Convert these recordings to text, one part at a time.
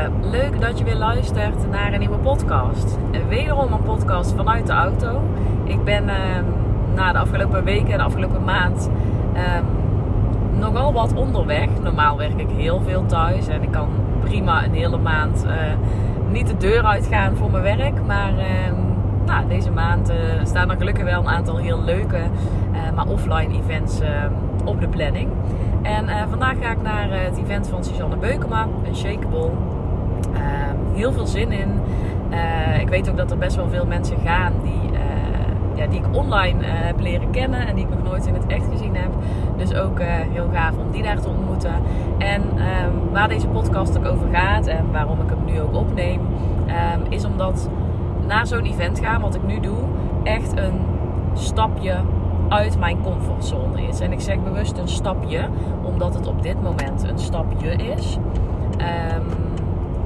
Goedemorgen, leuk dat je weer luistert naar een nieuwe podcast. Wederom een podcast vanuit de auto. Ik ben uh, na de afgelopen weken en de afgelopen maand uh, nogal wat onderweg. Normaal werk ik heel veel thuis en ik kan prima een hele maand uh, niet de deur uitgaan voor mijn werk. Maar ehm, nou, deze maand eh, staan er gelukkig wel een aantal heel leuke, eh, maar offline events op de planning. En vandaag ga ik naar het event van Suzanne Beukema, een shakeable. Uh, heel veel zin in. Uh, ik weet ook dat er best wel veel mensen gaan die, ja, die ik online heb leren kennen en die ik nog nooit in het echt gezien heb. Dus ook heel gaaf om die daar te ontmoeten. En ehm, waar deze podcast ook over gaat en waarom ik hem nu ook opneem, ehm, is omdat naar zo'n event gaan, wat ik nu doe, echt een stapje uit mijn comfortzone is. En ik zeg bewust een stapje, omdat het op dit moment een stapje is.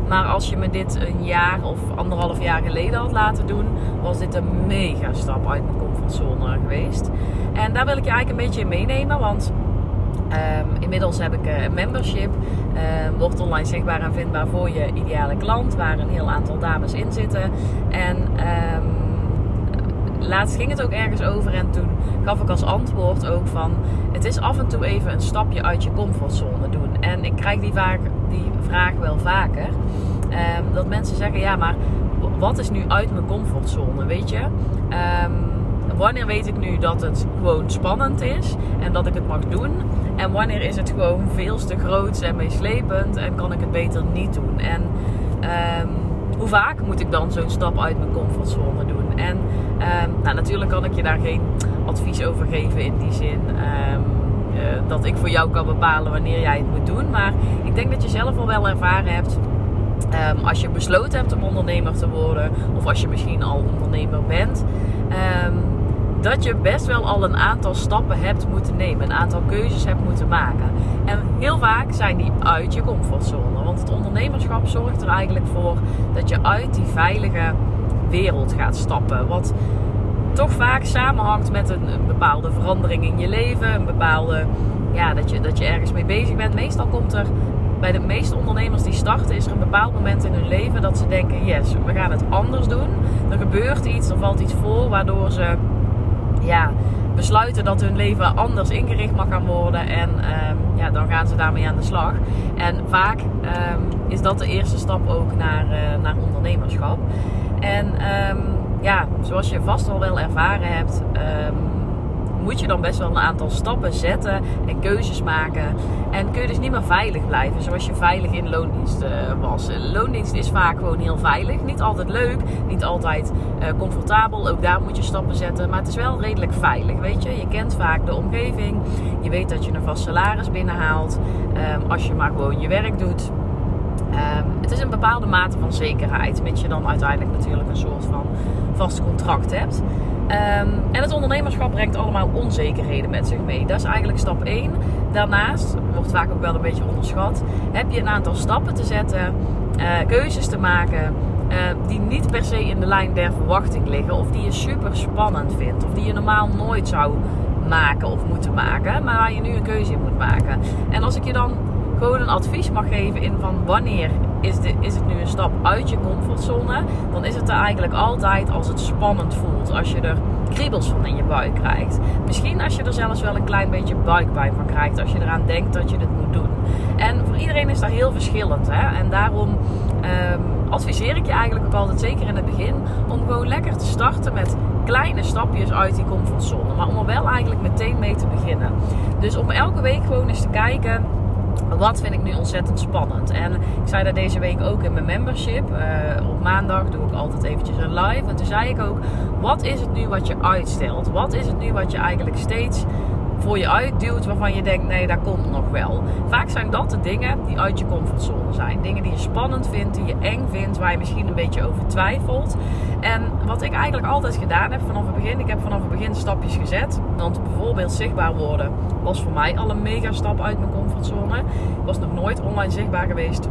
Maar als je me dit een jaar of anderhalf jaar geleden had laten doen, was dit een mega stap uit mijn comfortzone geweest. En daar wil ik je eigenlijk een beetje in meenemen, want um, inmiddels heb ik een membership. Um, wordt online zichtbaar en vindbaar voor je ideale klant, waar een heel aantal dames in zitten. En laatst ging het ook ergens over en toen gaf ik als antwoord ook van... Het is af en toe even een stapje uit je comfortzone doen. En ik krijg die, vaak, die vraag wel vaker. Um, dat mensen zeggen, ja maar wat is nu uit mijn comfortzone, weet je? Um, wanneer weet ik nu dat het gewoon spannend is en dat ik het mag doen? En wanneer is het gewoon veel te groot en meeslepend en kan ik het beter niet doen? En... Um, hoe vaak moet ik dan zo'n stap uit mijn comfortzone doen? En nou, natuurlijk kan ik je daar geen advies over geven in die zin. Uh, dat ik voor jou kan bepalen wanneer jij het moet doen. Maar ik denk dat je zelf al wel ervaren hebt. Um, als je besloten hebt om ondernemer te worden, of als je misschien al ondernemer bent, dat je best wel al een aantal stappen hebt moeten nemen, een aantal keuzes hebt moeten maken. En heel vaak zijn die uit je comfortzone. Want het ondernemerschap zorgt er eigenlijk voor dat je uit die veilige wereld gaat stappen. Wat toch vaak samenhangt met een, een bepaalde verandering in je leven. Een bepaalde, ja, dat je, dat je ergens mee bezig bent. Meestal komt er bij de meeste ondernemers die starten, is er een bepaald moment in hun leven dat ze denken: yes, we gaan het anders doen. Er gebeurt iets, er valt iets voor waardoor ze ja, besluiten dat hun leven anders ingericht mag gaan worden. En um, ja, dan gaan ze daarmee aan de slag. En vaak um, is dat de eerste stap ook naar, uh, naar ondernemerschap. En um, ja, zoals je vast al wel ervaren hebt moet je dan best wel een aantal stappen zetten en keuzes maken. En kun je dus niet meer veilig blijven zoals je veilig in loondienst uh, was. Loondienst is vaak gewoon heel veilig. Niet altijd leuk, niet altijd uh, comfortabel. Ook daar moet je stappen zetten. Maar het is wel redelijk veilig, weet je. Je kent vaak de omgeving. Je weet dat je een vast salaris binnenhaalt. Um, als je maar gewoon je werk doet. Um, het is een bepaalde mate van zekerheid, mits je dan uiteindelijk natuurlijk een soort van vast contract hebt. Um, en het ondernemerschap brengt allemaal onzekerheden met zich mee. Dat is eigenlijk stap 1. Daarnaast, wordt vaak ook wel een beetje onderschat, heb je een aantal stappen te zetten, uh, keuzes te maken. Uh, die niet per se in de lijn der verwachting liggen. Of die je super spannend vindt. Of die je normaal nooit zou maken of moeten maken. Maar waar je nu een keuze in moet maken. En als ik je dan gewoon een advies mag geven in van wanneer is, is het nu een stap uit je comfortzone, dan is het er eigenlijk altijd als het spannend voelt. Als je er kriebels van in je buik krijgt. Misschien als je er zelfs wel een klein beetje buikpijn van krijgt als je eraan denkt dat je dit moet doen. En voor iedereen is dat heel verschillend. Hè? En daarom um, adviseer ik je eigenlijk ook altijd, zeker in het begin, om gewoon lekker te starten met kleine stapjes uit die comfortzone. Maar om er wel eigenlijk meteen mee te beginnen. Dus om elke week gewoon eens te kijken wat vind ik nu ontzettend spannend? En ik zei dat deze week ook in mijn membership. Uh, op maandag doe ik altijd eventjes een live. En toen zei ik ook, wat is het nu wat je uitstelt? Wat is het nu wat je eigenlijk steeds voor je uitduwt waarvan je denkt, nee, dat komt nog wel. Vaak zijn dat de dingen die uit je comfortzone zijn. Dingen die je spannend vindt, die je eng vindt, waar je misschien een beetje over twijfelt. En wat ik eigenlijk altijd gedaan heb vanaf het begin, ik heb vanaf het begin stapjes gezet. Want bijvoorbeeld zichtbaar worden was voor mij al een mega stap uit mijn comfortzone. Ik was nog nooit online zichtbaar geweest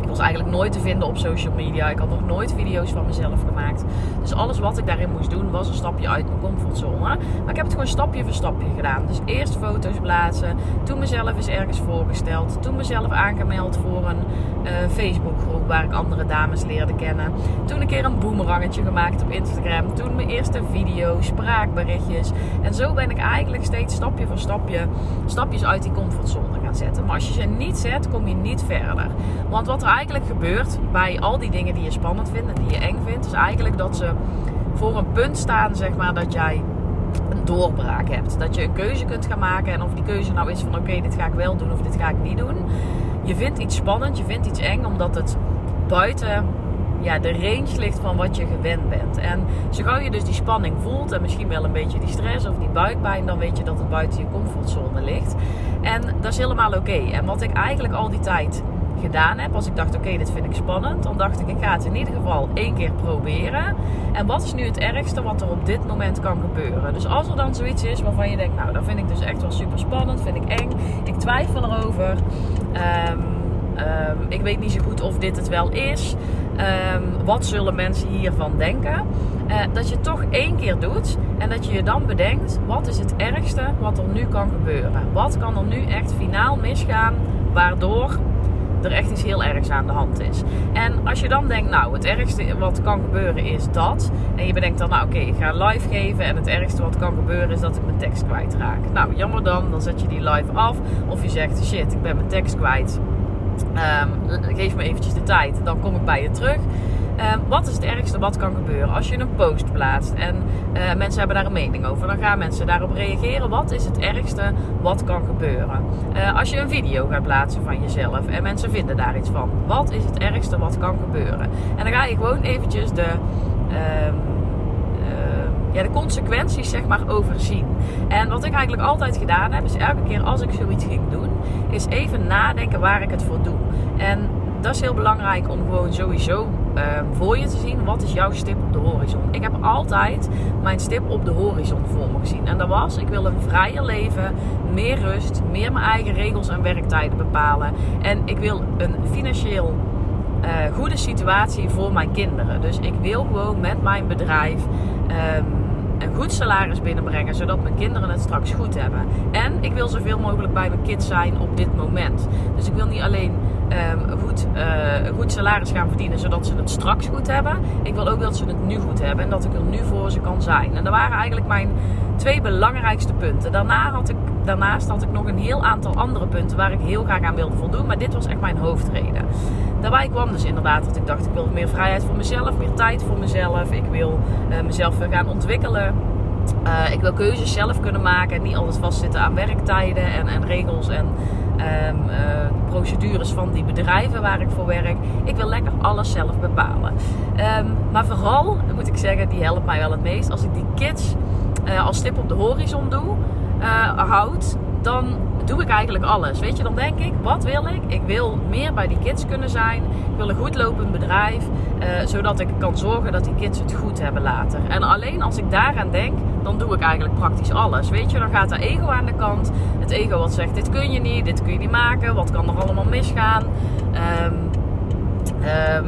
Ik was eigenlijk nooit te vinden op social media. Ik had nog nooit video's van mezelf gemaakt. Dus alles wat ik daarin moest doen was een stapje uit mijn comfortzone. Maar ik heb het gewoon stapje voor stapje gedaan. Dus eerst foto's plaatsen. Toen mezelf eens ergens voorgesteld. Toen mezelf aangemeld voor een uh, Facebookgroep waar ik andere dames leerde kennen. Toen een keer een boemerangetje gemaakt op Instagram. Toen mijn eerste video, spraakberichtjes. En zo ben ik eigenlijk steeds stapje voor stapje stapjes uit die comfortzone zetten. Maar als je ze niet zet, kom je niet verder. Want wat er eigenlijk gebeurt bij al die dingen die je spannend vindt en die je eng vindt, is eigenlijk dat ze voor een punt staan, zeg maar, dat jij een doorbraak hebt. Dat je een keuze kunt gaan maken. En of die keuze nou is van oké, dit ga ik wel doen of dit ga ik niet doen. Je vindt iets spannend, je vindt iets eng, omdat het buiten ja, de range ligt van wat je gewend bent. En zo gauw je dus die spanning voelt en misschien wel een beetje die stress of die buikpijn, dan weet je dat het buiten je comfortzone ligt. En dat is helemaal oké. En wat ik eigenlijk al die tijd gedaan heb, als ik dacht, oké, dit vind ik spannend, dan dacht ik, ik ga het in ieder geval één keer proberen. En wat is nu het ergste wat er op dit moment kan gebeuren? Dus als er dan zoiets is waarvan je denkt, nou, dat vind ik dus echt wel super spannend, vind ik eng, ik twijfel erover. Um, um, ik weet niet zo goed of dit het wel is. Um, wat zullen mensen hiervan denken? Uh, dat je toch één keer doet en dat je je dan bedenkt: wat is het ergste wat er nu kan gebeuren? Wat kan er nu echt finaal misgaan waardoor er echt iets heel ergs aan de hand is. En als je dan denkt, nou, het ergste wat kan gebeuren is dat. En je bedenkt dan, nou oké, ik ga live geven. En het ergste wat kan gebeuren is dat ik mijn tekst kwijtraak. Nou, jammer dan, dan zet je die live af. Of je zegt, shit, ik ben mijn tekst kwijt. Um, geef me eventjes de tijd, dan kom ik bij je terug. Um, wat is het ergste wat kan gebeuren als je een post plaatst en uh, mensen hebben daar een mening over? Dan gaan mensen daarop reageren. Wat is het ergste wat kan gebeuren? Uh, als je een video gaat plaatsen van jezelf en mensen vinden daar iets van. Wat is het ergste wat kan gebeuren? En dan ga je gewoon eventjes de. Um, ja, de consequenties zeg maar overzien. En wat ik eigenlijk altijd gedaan heb, is elke keer als ik zoiets ging doen, is even nadenken waar ik het voor doe. En dat is heel belangrijk om gewoon sowieso uh, voor je te zien. Wat is jouw stip op de horizon? Ik heb altijd mijn stip op de horizon voor me gezien. En dat was, ik wil een vrijer leven, meer rust, meer mijn eigen regels en werktijden bepalen. En ik wil een financieel uh, goede situatie voor mijn kinderen. Dus ik wil gewoon met mijn bedrijf... Um, een goed salaris binnenbrengen, zodat mijn kinderen het straks goed hebben. En ik wil zoveel mogelijk bij mijn kids zijn op dit moment. Dus ik wil niet alleen um, goed, uh, goed salaris gaan verdienen, zodat ze het straks goed hebben. Ik wil ook dat ze het nu goed hebben en dat ik er nu voor ze kan zijn. En dat waren eigenlijk mijn twee belangrijkste punten. Daarna had ik, daarnaast had ik nog een heel aantal andere punten waar ik heel graag aan wilde voldoen. Maar dit was echt mijn hoofdreden. Daarbij kwam dus inderdaad dat ik dacht, ik wil meer vrijheid voor mezelf, meer tijd voor mezelf. Ik wil uh, mezelf gaan ontwikkelen. Uh, ik wil keuzes zelf kunnen maken en niet altijd vastzitten aan werktijden en, en regels en um, uh, procedures van die bedrijven waar ik voor werk. Ik wil lekker alles zelf bepalen. Um, maar vooral, moet ik zeggen, die helpt mij wel het meest. Als ik die kids uh, als stip op de horizon doe, houd, dan doe ik eigenlijk alles. Weet je, dan denk ik, wat wil ik? Ik wil meer bij die kids kunnen zijn. Ik wil een goed lopend bedrijf, uh, zodat ik kan zorgen dat die kids het goed hebben later. En alleen als ik daaraan denk, dan doe ik eigenlijk praktisch alles. Weet je, dan gaat er ego aan de kant. Het ego wat zegt, dit kun je niet, dit kun je niet maken. Wat kan er allemaal misgaan? Um,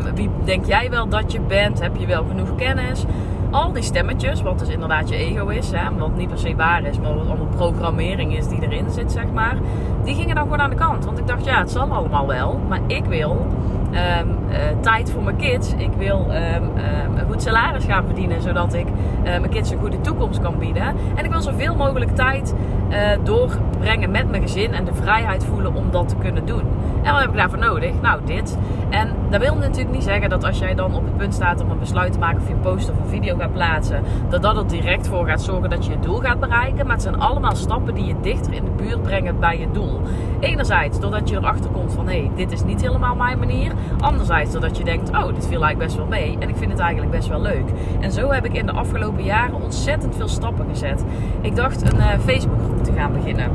um, wie denk jij wel dat je bent? Heb je wel genoeg kennis? Al die stemmetjes, wat dus inderdaad je ego is, hè, wat niet per se waar is, maar wat allemaal programmering is die erin zit, zeg maar, die gingen dan gewoon aan de kant. Want ik dacht, ja, het zal allemaal wel, maar ik wil um, uh, tijd voor mijn kids. Ik wil um, um, een goed salaris gaan verdienen, zodat ik uh, mijn kids een goede toekomst kan bieden. En ik wil zoveel mogelijk tijd uh, doorbrengen met mijn gezin en de vrijheid voelen om dat te kunnen doen. En wat heb ik daarvoor nodig? Nou, dit. En dat wil natuurlijk niet zeggen dat als jij dan op het punt staat om een besluit te maken of je een post of een video gaat plaatsen, dat dat er direct voor gaat zorgen dat je je doel gaat bereiken. Maar het zijn allemaal stappen die je dichter in de buurt brengen bij je doel. Enerzijds doordat je erachter komt van hé, hey, dit is niet helemaal mijn manier. Anderzijds doordat je denkt, oh, dit viel eigenlijk best wel mee. En ik vind het eigenlijk best wel leuk. En zo heb ik in de afgelopen jaren ontzettend veel stappen gezet. Ik dacht een uh, Facebookgroep te gaan beginnen.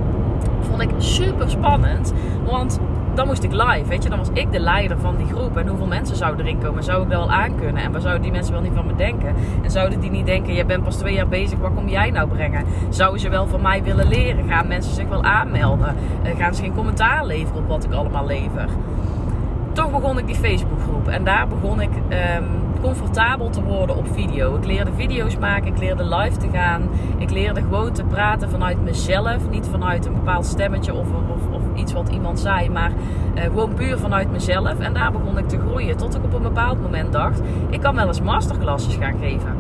Vond ik super spannend. Want dan moest ik live, weet je. Dan was ik de leider van die groep. En hoeveel mensen zouden erin komen? Zou ik dat wel aankunnen? En waar zouden die mensen wel niet van me denken? En zouden die niet denken, je bent pas twee jaar bezig, wat kom jij nou brengen? Zouden ze wel van mij willen leren? Gaan mensen zich wel aanmelden? Uh, gaan ze geen commentaar leveren op wat ik allemaal lever? Toch begon ik die Facebookgroep. En daar begon ik ehm, comfortabel te worden op video. Ik leerde video's maken, ik leerde live te gaan. Ik leerde gewoon te praten vanuit mezelf. Niet vanuit een bepaald stemmetje of, of, of iets wat iemand zei. Maar uh, gewoon puur vanuit mezelf. En daar begon ik te groeien. Tot ik op een bepaald moment dacht, ik kan wel eens masterclasses gaan geven.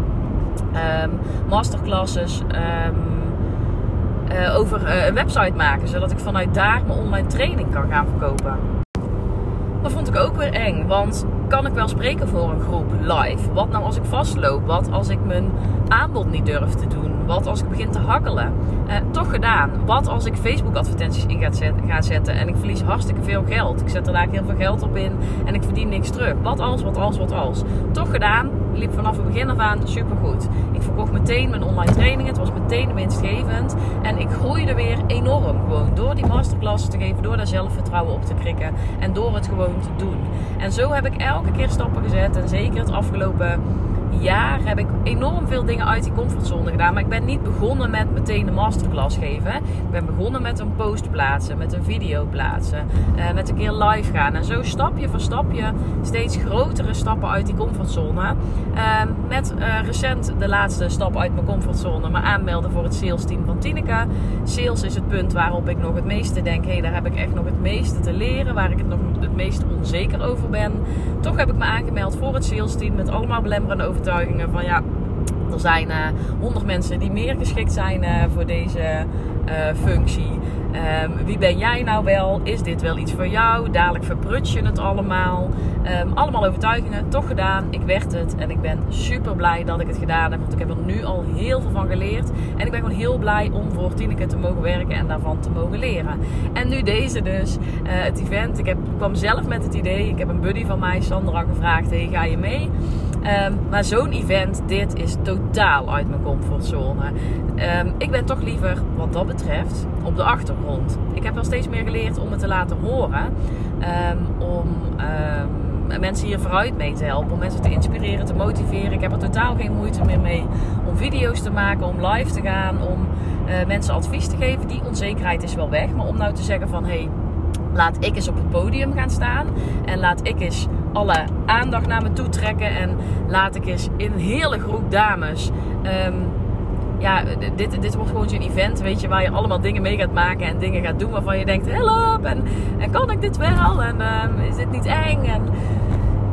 Um, masterclasses... Um, over uh, een website maken, zodat ik vanuit daar mijn online training kan gaan verkopen. Dat vond ik ook weer eng, want kan ik wel spreken voor een groep live? Wat nou als ik vastloop? Wat als ik mijn aanbod niet durf te doen? Wat als ik begin te hakkelen? Eh, toch gedaan. Wat als ik Facebook advertenties in ga, zet, ga zetten en ik verlies hartstikke veel geld? Ik zet er daar heel veel geld op in en ik verdien niks terug. Wat als, wat als, wat als? Toch gedaan. Liep vanaf het begin af aan supergoed. Ik verkocht meteen mijn online training. Het was meteen winstgevend. En ik groeide weer enorm. Gewoon door die masterclasses te geven, door daar zelfvertrouwen op te krikken en door het gewoon te doen. En zo heb ik elke keer stappen gezet. En zeker het afgelopen jaar heb ik enorm veel dingen uit die comfortzone gedaan. Maar ik ben niet begonnen met meteen een masterclass geven. Ik ben begonnen met een post plaatsen, met een video plaatsen, uh, met een keer live gaan. En zo stapje voor stapje steeds grotere stappen uit die comfortzone. Uh, met uh, recent de laatste stap uit mijn comfortzone, me aanmelden voor het sales team van Tineke. Sales is het punt waarop ik nog het meeste denk, hé, daar heb ik echt nog het meeste te leren, waar ik het nog het meest onzeker over ben. Toch heb ik me aangemeld voor het sales team met allemaal belemmerende overtuigingen van ja, er zijn eh, 100 mensen die meer geschikt zijn uh, voor deze uh, functie. Um, wie ben jij nou wel? Is dit wel iets voor jou? Dadelijk verprut je het allemaal. Um, allemaal overtuigingen, toch gedaan. Ik werd het en ik ben super blij dat ik het gedaan heb. Want ik heb er nu al heel veel van geleerd. En ik ben gewoon heel blij om voor Tineke te mogen werken en daarvan te mogen leren. En nu deze dus, het event. Ik, heb, kwam zelf met het idee. Ik heb een buddy van mij, Sandra, gevraagd: hey, ga je mee? Um, maar zo'n event, dit is totaal uit mijn comfortzone. Um, ik ben toch liever, wat dat betreft, op de achtergrond. Ik heb wel steeds meer geleerd om het te laten horen. Um, om mensen hier vooruit mee te helpen. Om mensen te inspireren, te motiveren. Ik heb er totaal geen moeite meer mee om video's te maken, om live te gaan, om uh, mensen advies te geven. Die onzekerheid is wel weg. Maar om nou te zeggen van, hé, hey, laat ik eens op het podium gaan staan. En laat ik eens alle aandacht naar me toe trekken. En laat ik eens in een hele groep dames. Um, ja, dit, dit wordt gewoon zo'n event, weet je, waar je allemaal dingen mee gaat maken en dingen gaat doen waarvan je denkt, help, en, en kan ik dit wel, en um, is dit niet eng, en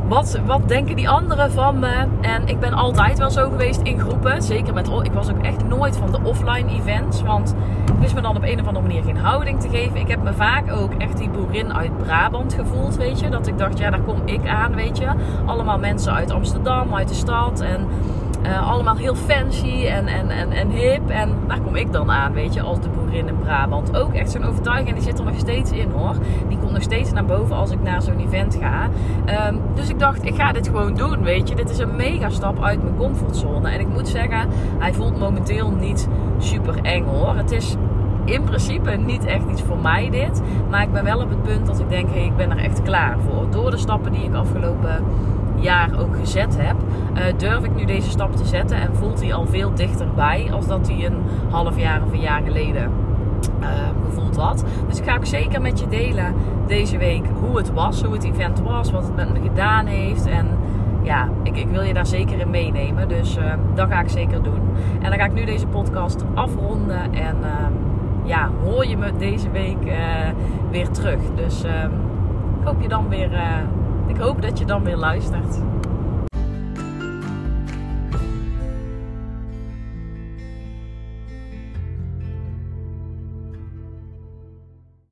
wat, wat denken die anderen van me? En ik ben altijd wel zo geweest in groepen. Zeker met. Ik was ook echt nooit van de offline events. Want ik wist me dan op een of andere manier geen houding te geven. Ik heb me vaak ook echt die boerin uit Brabant gevoeld. Weet je. Dat ik dacht, ja, daar kom ik aan. Weet je. Allemaal mensen uit Amsterdam, uit de stad. En uh, allemaal heel fancy en, en, en, en hip. En daar kom ik dan aan, weet je, als de boerin in Brabant. Ook echt zo'n overtuiging, en die zit er nog steeds in hoor. Die komt nog steeds naar boven als ik naar zo'n event ga. Um, dus ik dacht, ik ga dit gewoon doen, weet je. Dit is een mega stap uit mijn comfortzone. En ik moet zeggen, hij voelt momenteel niet super eng hoor. Het is in principe niet echt iets voor mij dit. Maar ik ben wel op het punt dat ik denk, hé, hey, ik ben er echt klaar voor. Door de stappen die ik afgelopen jaar ook gezet heb, uh, durf ik nu deze stap te zetten en voelt hij al veel dichterbij als dat hij een half jaar of een jaar geleden uh, gevoeld had. Dus ik ga ook zeker met je delen deze week hoe het was, hoe het event was, wat het met me gedaan heeft en ja, ik, ik, wil je daar zeker in meenemen. Dus uh, dat ga ik zeker doen. En dan ga ik nu deze podcast afronden. En uh, ja, hoor je me deze week uh, weer terug. Dus ehm, ik hoop je dan weer ik hoop dat je dan weer luistert.